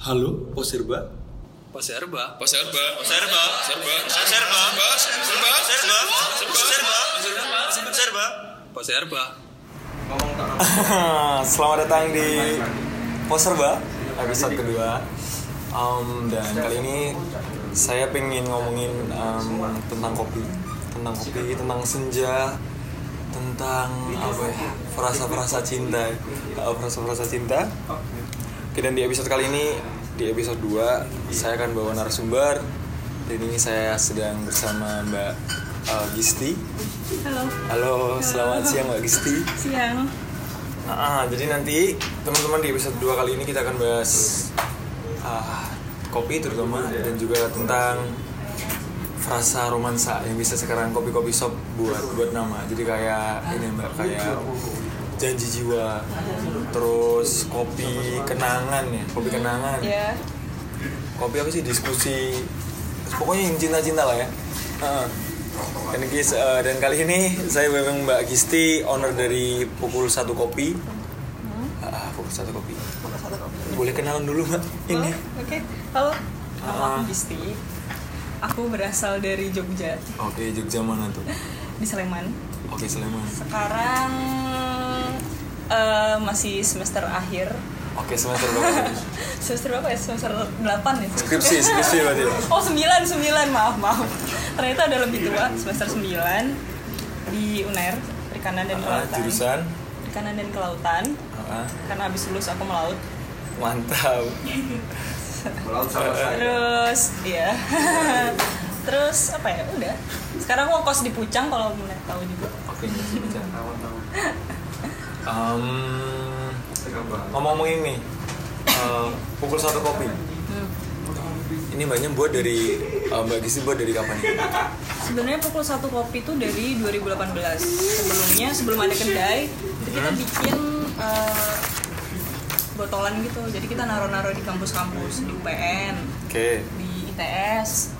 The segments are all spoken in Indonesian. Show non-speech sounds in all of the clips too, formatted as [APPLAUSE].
Halo, Poserba. Poserba. Poserba. Serba. Serba. Serba. Serba. Serba. Serba. Serba. Poserba. Selamat datang di Poserba episode kedua. Um, dan kali ini saya pengen ngomongin um, tentang kopi, tentang kopi, tentang senja, tentang apa ya, frasa-frasa cinta, uh, frasa-frasa cinta. Oke, dan di episode kali ini, di episode 2 saya akan bawa narasumber. Dan ini saya sedang bersama Mbak uh, Gisti. Halo. Halo, selamat siang Mbak Gisti. Siang. Ah, jadi nanti teman-teman di episode 2 kali ini kita akan bahas ah, kopi terutama dan juga tentang frasa romansa yang bisa sekarang kopi-kopi shop buat buat nama. Jadi kayak ini Mbak kayak janji jiwa. Terus kopi kenangan ya, kopi kenangan. Ya. Kopi apa sih diskusi pokoknya yang cinta-cinta lah ya. Dan, guys, eh, dan kali ini saya memang Mbak Gisti, owner dari Pukul Satu Kopi. Ah, Pukul Satu Kopi. Boleh kenalan dulu Mbak? Ini. Oh, Oke. Halo. Nama Ah. aku Gisti. Aku berasal dari Jogja Oke, Jogja mana tuh? di Sleman. Oke, Sleman. Sekarang eh, masih semester akhir. Oke, semester berapa? [LAUGHS] Semester berapa ya? Semester 8 ya? Skripsi, [LAUGHS] skripsi berarti. Oh 9, 9, maaf, maaf Ternyata ada lebih tua, semester 9 Di UNER, Perikanan dan Ah, Kelautan jurusan. Perikanan dan Kelautan Ah, Karena habis lulus aku melaut mantap. [LAUGHS] Terus, iya Terus, apa ya, udah Sekarang aku kos di Pucang kalau mau tahu juga Oke, Jogja. Um, ngomong-ngomong ini, eh, pukul satu kopi. Hmm. Ini mbaknya buat dari eh, Mbak Gisti buat dari kapan ya? Sebenarnya pukul satu kopi itu dari 2018 Sebelumnya, sebelum ada kedai Itu kita bikin eh, botolan gitu Jadi kita naruh-naruh di kampus-kampus Di UPN, Oke. di ITS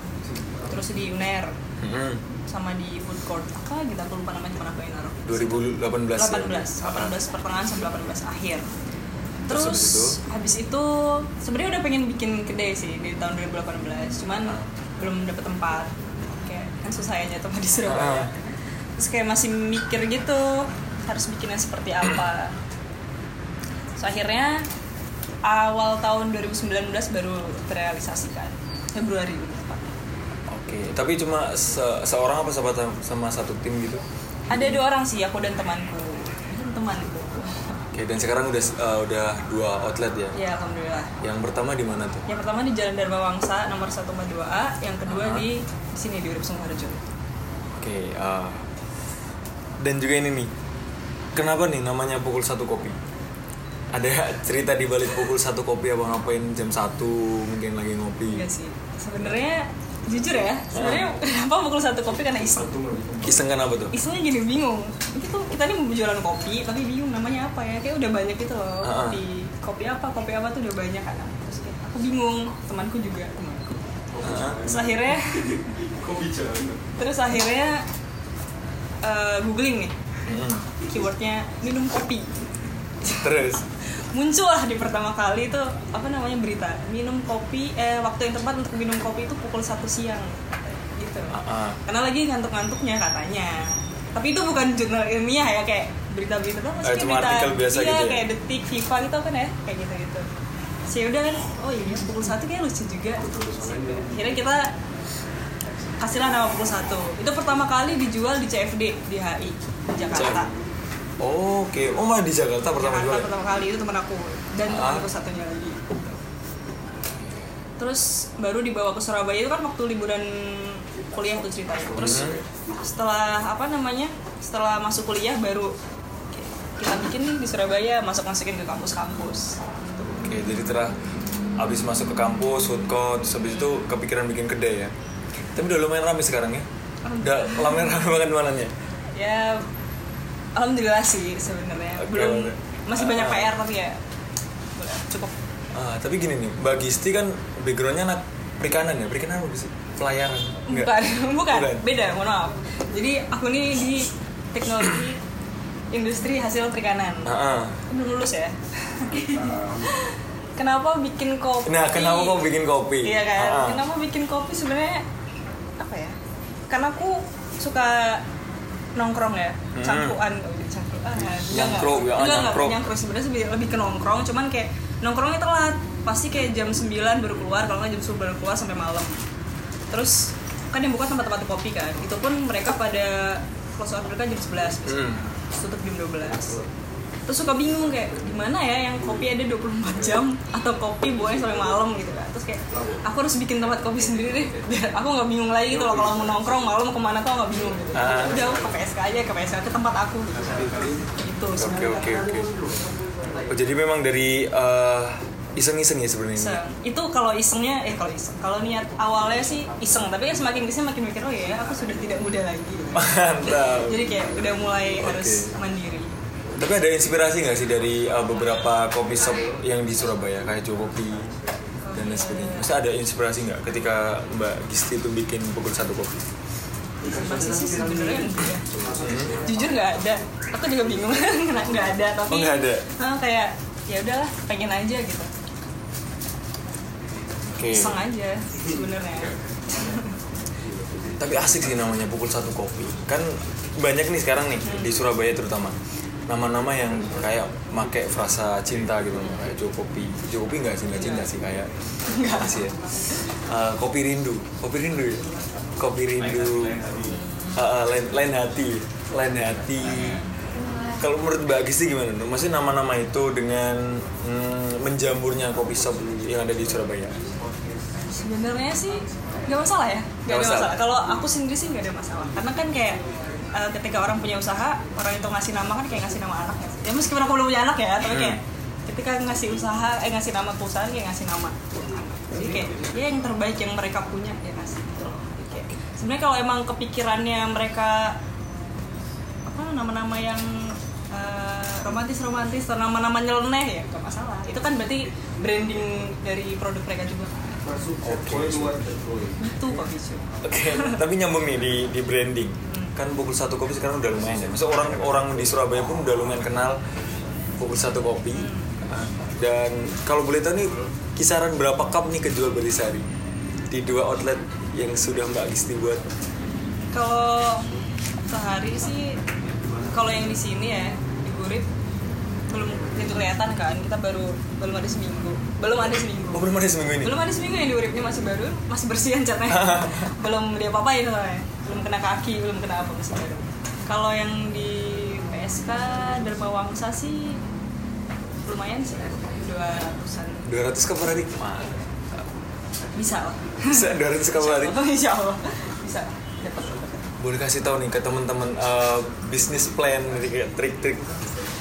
Terus di UNER Hmm. sama di food court apa gitu aku lupa namanya cuma aku yang naruh 2018 ya? 18 18 pertengahan sampai 18 akhir Terus terus, habis itu? habis itu sebenarnya udah pengen bikin kedai sih di tahun 2018 cuman Ah. belum dapet tempat kayak kan susah ya nyari tempat di Surabaya Ah. terus kayak masih mikir gitu harus bikinnya seperti apa terus akhirnya awal tahun 2019 baru terrealisasikan Februari tepatnya Oke, tapi cuma se- seorang apa sama, sama satu tim gitu? ada dua orang sih aku dan temanku temanku Oke, dan sekarang udah eh, udah dua outlet ya? ya alhamdulillah Yang pertama di mana tuh? yang pertama di Jalan Dharma Wangsa nomor 1 A yang kedua Ah. di sini di Urip Sungkoharjo Oke, eh, dan juga ini nih, kenapa nih namanya pukul satu kopi? Ada [LAUGHS] cerita di balik pukul satu kopi apa ngapain jam satu mungkin lagi ngopi? Enggak sih sebenarnya jujur ya sebenarnya kenapa pukul satu kopi? Karena iseng. Iseng kan apa tuh? isengnya gini bingung. Itu tuh kita ini mau jualan kopi tapi bingung namanya apa ya. Kayak udah banyak gitu loh Ah. kopi. Kopi apa kopi apa tuh udah banyak kan. Terus kayak aku bingung temanku juga temanku. Ah, terus akhirnya terus akhirnya eh, googling nih mm. keywordnya minum kopi. Terus? Muncul lah di pertama kali itu apa namanya berita. Minum kopi eh waktu yang tepat untuk minum kopi itu pukul satu siang gitu. Ah, ah. karena lagi ngantuk-ngantuknya katanya. Tapi itu bukan jurnal ilmiah ya kayak berita-berita tuh Eh, cuma artikel biasa iya, gitu ya? kayak detik viva gitu kan ya kayak gitu gitu sih udah kan oh iya pukul satu kayak lucu juga. Akhirnya kita kasihlah nama pukul satu. Itu pertama kali dijual di CFD di HI di Jakarta Oh, Oke, oh malah di Jakarta pertama Jakarta pertama kali itu teman aku dan Ah. temanku satunya lagi terus baru dibawa ke Surabaya itu kan waktu liburan kuliah tuh ceritanya terus setelah apa namanya setelah masuk kuliah baru kita bikin nih di Surabaya masuk masukin ke kampus-kampus Oke, jadi terah abis masuk ke kampus, food court, habis itu kepikiran bikin kedai ya. Tapi udah lumayan ramai sekarang ya. Udah lumayan ramai banget jualannya. ya alhamdulillah sih sebenarnya Oke, belum masih banyak Ah. PR tapi ya cukup Ah, tapi gini nih, Mbak Gisti kan backgroundnya anak perikanan ya, perikanan apa sih? Pelayaran? bukan, [LAUGHS] bukan, Bukan. beda, mohon maaf. Jadi aku nih di teknologi industri hasil perikanan. Ah. Aku belum lulus ya. [LAUGHS] kenapa bikin kopi Nah, kenapa kau bikin kopi? iya kan Ah. kenapa bikin kopi sebenarnya apa ya karena aku suka nongkrong ya? Hmm. cangkruan. Oh, cangkruan Nyangkruk, ya, enggak, enggak, nyangkruk. nyangkruk. Sebenarnya lebih, lebih ke nongkrong cuman kayak nongkrongnya telat. Pasti kayak jam 9 baru keluar kalau nggak jam 10 baru keluar sampai malam. Terus kan yang buka tempat-tempat kopi kan. Itu pun mereka pada close out mereka jam 11 biasanya. Hmm. Tutup jam 12 terus suka bingung kayak gimana ya yang kopi ada 24 jam atau kopi buahnya sampai malam gitu kan terus kayak aku harus bikin tempat kopi sendiri deh biar aku nggak bingung lagi gitu loh kalau mau nongkrong malam ke mana tuh nggak bingung gitu Ah. udah aku ke PSK aja ke PSK ke tempat aku gitu gitu Oke sebenarnya. oke oke. Oh, jadi memang dari eh, iseng-iseng ya sebenarnya. Iseng. itu kalau isengnya eh kalau iseng kalau niat awalnya sih iseng tapi kan semakin ke sini makin mikir oh ya aku sudah tidak muda lagi [LAUGHS] Mantap. jadi kayak udah mulai Oke. harus mandiri Tapi ada inspirasi nggak sih dari uh, beberapa kopi shop yang di Surabaya kayak Joe Kopi dan lain sebagainya? Maksudnya ada inspirasi nggak ketika Mbak Gisti itu bikin pukul satu kopi? sih sebenarnya ya. jujur nggak ada aku juga bingung [LAUGHS] nggak ada tapi Oh, nggak ada? ah, kayak ya udahlah pengen aja gitu Oke. iseng aja sebenarnya Tapi asik sih namanya pukul satu kopi. Kan banyak nih sekarang nih di Surabaya terutama nama-nama yang kayak make frasa cinta gitu kayak Joe Kopi. Joe Kopi nggak sih nggak cinta sih kayak apa sih ya? Uh, kopi rindu, kopi rindu ya. Kopi rindu, Uh, uh, lain, lain hati, lain hati. Kalau menurut Mbak Gisti gimana? tuh? Maksudnya nama-nama itu dengan mm, menjamurnya kopi shop yang ada di Surabaya. sebenarnya sih nggak masalah ya Nggak nggak ada masalah. masalah kalau aku sendiri sih nggak ada masalah karena kan kayak eh, ketika orang punya usaha orang itu ngasih nama kan kayak ngasih nama anaknya ya. Meskipun aku belum punya anak ya tapi kayak ketika ngasih usaha eh ngasih nama perusahaan kayak ngasih nama anak. Jadi kayak ya yang terbaik yang mereka punya ya kasih gitu loh. Sebenarnya kalau emang kepikirannya mereka apa nama-nama yang romantis romantis atau nama-nama nyeleneh ya nggak masalah. Itu kan berarti branding dari produk mereka juga. Itu kok bisa Oke, tapi nyambung nih di di branding. Kan pukul satu kopi sekarang udah lumayan ya. Orang orang di Surabaya pun udah lumayan kenal pukul satu kopi. Dan kalau boleh tahu nih kisaran berapa cup nih kejual beli sehari di dua outlet yang sudah Mbak Gisti buat? kalau sehari sih kalau yang di sini ya di Gurip belum itu kelihatan kan kita baru belum ada seminggu belum ada seminggu Oh belum ada seminggu ini. belum ada seminggu yang di Urip ini masih baru masih bersihan catnya [LAUGHS] belum dia apa soalnya belum kena kaki belum kena apa masih baru kalau yang di PSK Dharma Wangsa sih lumayan sih dua ratusan 200 cup per hari. Bisa lah Bisa 200 cup per hari. Insya Allah bisa dapat Boleh kasih tahu nih ke teman-teman eh, bisnis plan trik-trik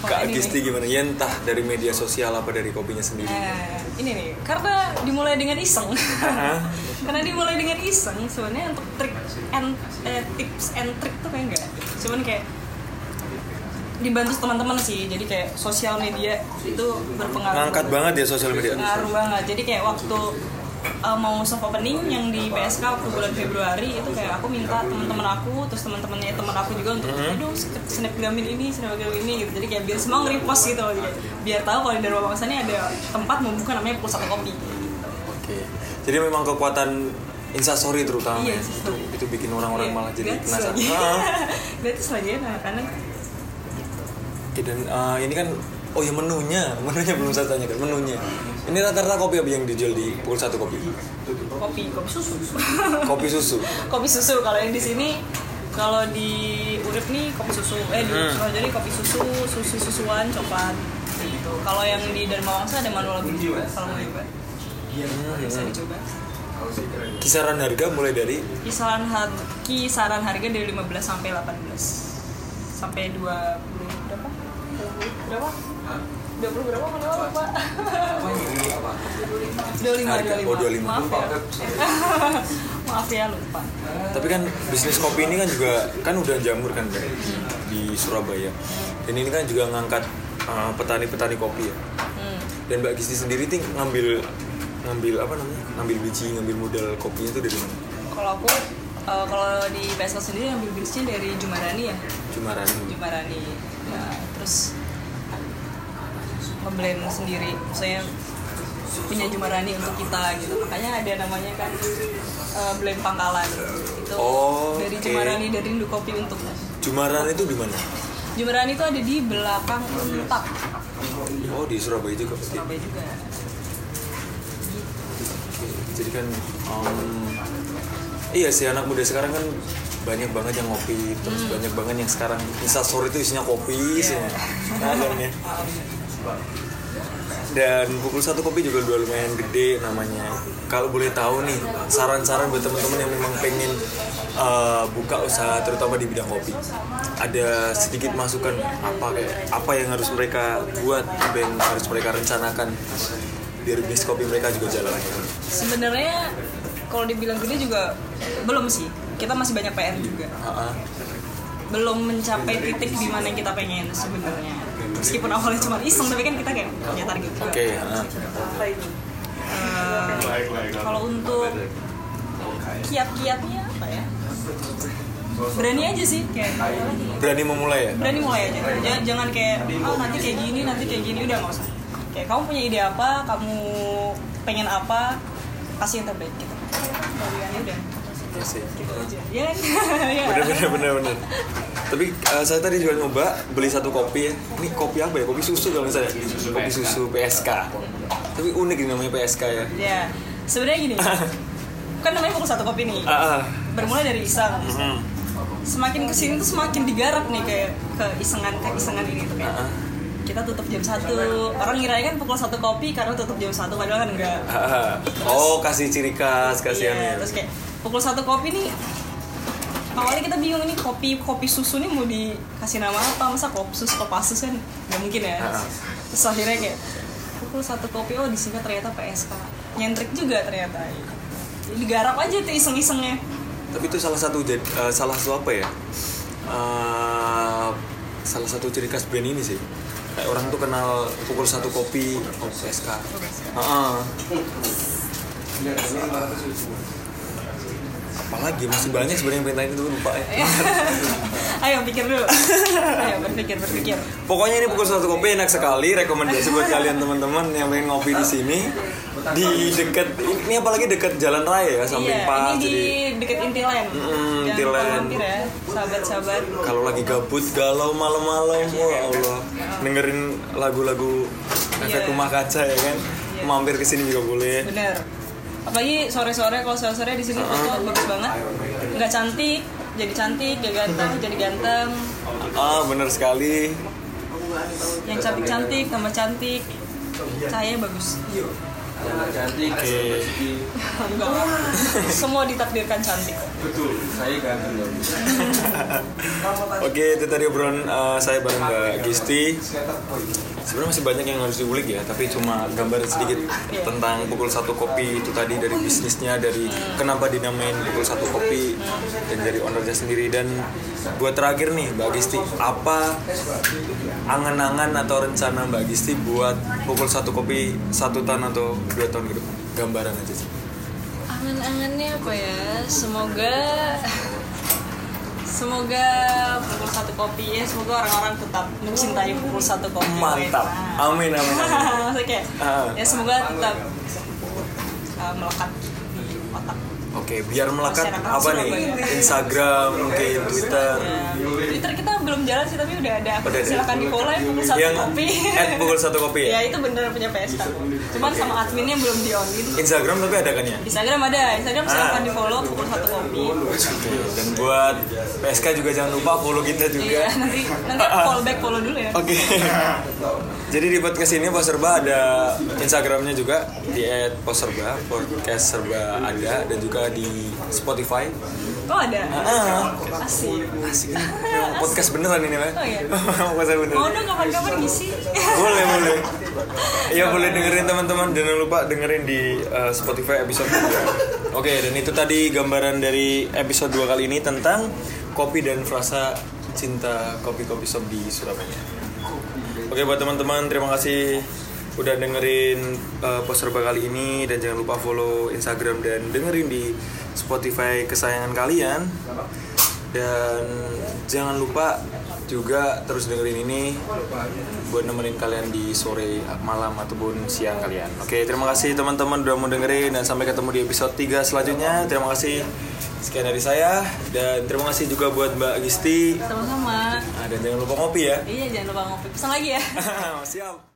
Oh, Kak Gisti nih. gimana? Ya entah dari media sosial apa dari kopinya sendiri. Nah, ini nih, karena dimulai dengan iseng. Karena dimulai dengan iseng, sebenarnya untuk trik and eh, tips and trick tuh kayak enggak. Cuman kayak dibantu teman-teman sih. Jadi kayak sosial media itu berpengaruh. Ngangkat banget ya sosial media. Ngaruh banget. Jadi kayak waktu uh, mau soft opening yang di PSK waktu bulan Februari itu kayak aku minta teman-teman aku terus teman-temannya teman aku juga untuk aduh snapgramin ini snapgramin ini gitu jadi kayak biar semua nge-repost gitu loh Jadi, biar tahu kalau di Dharma Wangsa ini ada tempat membuka namanya pusat kopi Oke. Jadi memang kekuatan instastory terutama Iya, ya. itu itu bikin orang-orang Iya, malah jadi gratis penasaran. [LAUGHS] Ah. lagi ya anak-anak Oke, dan eh, ini kan oh ya menunya, menunya belum saya tanyakan menunya. Ini rata-rata kopi apa yang dijual di pukul satu kopi? kopi kopi susu [LAUGHS] Kopi susu. kopi susu kalau yang di sini kalau di Urip nih kopi susu eh di Hmm. Jadi kopi susu susu susuan coklat gitu kalau yang di Dharma Wangsa ada manual lebih juga kalau mau coba. Bisa dicoba Kisaran harga mulai dari? Kisaran harga kisaran harga dari 15 sampai 18 sampai 20 berapa? 20 berapa 20 berapa? Manual lupa. 25 Harga, 25 oh, 25. maaf ya. [LAUGHS] Maaf ya lupa. Tapi kan bisnis kopi ini kan juga kan udah jamur kan Mbak, di Surabaya. Dan ini kan juga ngangkat eh, petani-petani kopi ya. hmm. Dan Mbak Gisti sendiri tuh ngambil ngambil apa namanya? Ngambil biji, ngambil modal kopinya itu dari mana? Kalau aku eh, kalau di PSK sendiri ambil bisnisnya dari Jumarani ya, Jumarani. Jumarani. Ya, terus ngeblend sendiri, maksudnya punya Jumarani untuk kita gitu makanya ada namanya kan uh, blend pangkalan itu Oh, dari oke. Jumarani dari Rindu Kopi untuk Jumaran itu di mana? Jumarani itu ada di belakang Untak Oh di Surabaya juga. Surabaya juga Kan um, iya sih anak muda sekarang kan banyak banget yang ngopi terus Hmm. banyak banget yang sekarang instastory itu isinya kopi Iya. sih nah, dan pukul satu kopi juga udah lumayan gede namanya kalau boleh tahu nih saran-saran buat teman-teman yang memang pengen uh, buka usaha terutama di bidang kopi ada sedikit masukan apa kayak apa yang harus mereka buat yang harus mereka rencanakan biar bisnis kopi mereka juga jalan sebenarnya kalau dibilang gede juga belum sih. Kita masih banyak PR juga. Belum mencapai titik di mana yang kita pengen sebenarnya. Meskipun awalnya cuma iseng tapi kan kita kayak punya target juga. Oke, ah. Eh, kalau untuk kiat-kiatnya apa ya? Berani aja sih kayak berani memulai ya? Berani mulai aja. Jangan, jangan kayak oh nanti kayak gini nanti kayak gini. Udah nggak usah. Kayak kamu punya ide apa? Kamu pengen apa kasih yang terbaik gitu. Udah. Iya sih. Gitu aja. Ya kan? Ya. bener bener bener bener. Tapi eh, saya tadi juga nyoba beli satu kopi. Ya ini kopi apa ya? Kopi susu kalau misalnya kopi susu PSK tapi unik ini namanya PSK ya. Ya sebenarnya gini [LAUGHS] kan namanya pukul satu kopi nih. Ah. bermula dari iseng Hmm. semakin ke sini tuh semakin digarap nih kayak ke isengan ke isengan ini tuh kayak. Ah, ah. Kita tutup jam satu. Orang ngirain kan pukul satu kopi karena tutup jam satu padahal kan enggak. Ah. oh kasih ciri khas kasih Iya, ya. terus kayak pukul satu kopi nih awalnya kita bingung nih kopi kopi susu nih mau dikasih nama apa? Masa kopsus kopasus kan? Nggak mungkin ya. Terus akhirnya kayak pukul satu kopi oh disingkat ternyata PSK nyentrik juga ternyata. Jadi digarap aja tuh iseng-isengnya. Tapi itu salah satu eh, salah satu apa ya? Eh, salah satu ciri khas brand ini sih kayak orang tuh kenal pukul satu kopi PSK Ah, ah. apalagi masih banyak sebenarnya yang perintahin itu lupa ya [LAUGHS] ayo pikir dulu ayo berpikir berpikir Pokoknya ini pukul satu kopi enak sekali. Rekomendasi buat kalian teman-teman yang pengen ngopi di sini di dekat ini apalagi dekat jalan raya ya samping iya pas. ini di Jadi deket Intiland Mm, Jangan Intiland. lupa mampir ya sahabat-sahabat kalau lagi gabut galau malam-malam, wah Allah dengerin lagu-lagu efek Iya. rumah kaca ya kan. Mampir ke sini juga boleh. bener apalagi sore-sore kalau sore-sore di sini foto bagus banget nggak cantik jadi cantik gak ganteng jadi ganteng Ah bener sekali. yang cantik-cantik tambah cantik cahayanya bagus Oke. enggak semua ditakdirkan cantik [LAUGHS] Oke itu tadi obrolan eh, saya bareng Mbak Gisti. Sebenarnya masih banyak yang harus diulik ya, tapi cuma gambar sedikit tentang pukul satu kopi itu tadi dari bisnisnya, dari kenapa dinamain pukul satu kopi dan dari ownernya sendiri. Dan buat terakhir nih Mbak Gisti, apa angan-angan atau rencana Mbak Gisti buat pukul satu kopi satu tahun atau dua tahun ke depan? Gambaran aja sih. angan-angannya apa ya? Semoga semoga pukul satu kopi ya semoga orang-orang tetap mencintai pukul satu kopi Mantap. Nah. Amin amin. amin. [LAUGHS] Kayak Ah. ya semoga tetap uh, melekat otak Oke, biar melekat Masyarakat apa nih? Surabaya. Instagram, mungkin Twitter. Ya, Twitter kita belum jalan sih tapi udah ada Udah silakan di follow ya pukul satu Yang kopi at pukul satu kopi ya? [LAUGHS] ya itu bener punya PSK cuman sama adminnya belum di on Instagram tapi ada kan ya? Instagram ada Instagram silakan di follow pukul satu kopi Oke, dan buat PSK juga jangan lupa follow kita iya juga. nanti nanti [LAUGHS] follow back follow dulu ya Oke. [LAUGHS] Jadi di podcast ini Pos Serba ada Instagramnya juga di @poserba, podcast serba ada dan juga di Spotify. oh ada Ah, asik asik. Memang [LAUGHS] podcast beneran ini, Pak. Oh, iya. [LAUGHS] podcast beneran. mau dong kapan-kapan ngisi [LAUGHS] boleh boleh ya boleh dengerin teman-teman jangan lupa dengerin di uh, Spotify episode 2 oke dan itu tadi gambaran dari episode 2 kali ini tentang kopi dan frasa cinta kopi-kopi shop di Surabaya oke buat teman-teman terima kasih udah dengerin uh, posterba kali ini. Dan jangan lupa follow Instagram dan dengerin di Spotify kesayangan kalian. Dan jangan lupa juga terus dengerin ini buat nemenin kalian di sore malam ataupun siang kalian. Oke, terima kasih teman-teman udah mau dengerin dan sampai ketemu di episode 3 selanjutnya. Terima kasih sekian dari saya dan terima kasih juga buat Mbak Gisti. Sama-sama. Ah, dan jangan lupa ngopi ya. Iya jangan lupa ngopi. Pesan lagi ya. [LAUGHS] Siap.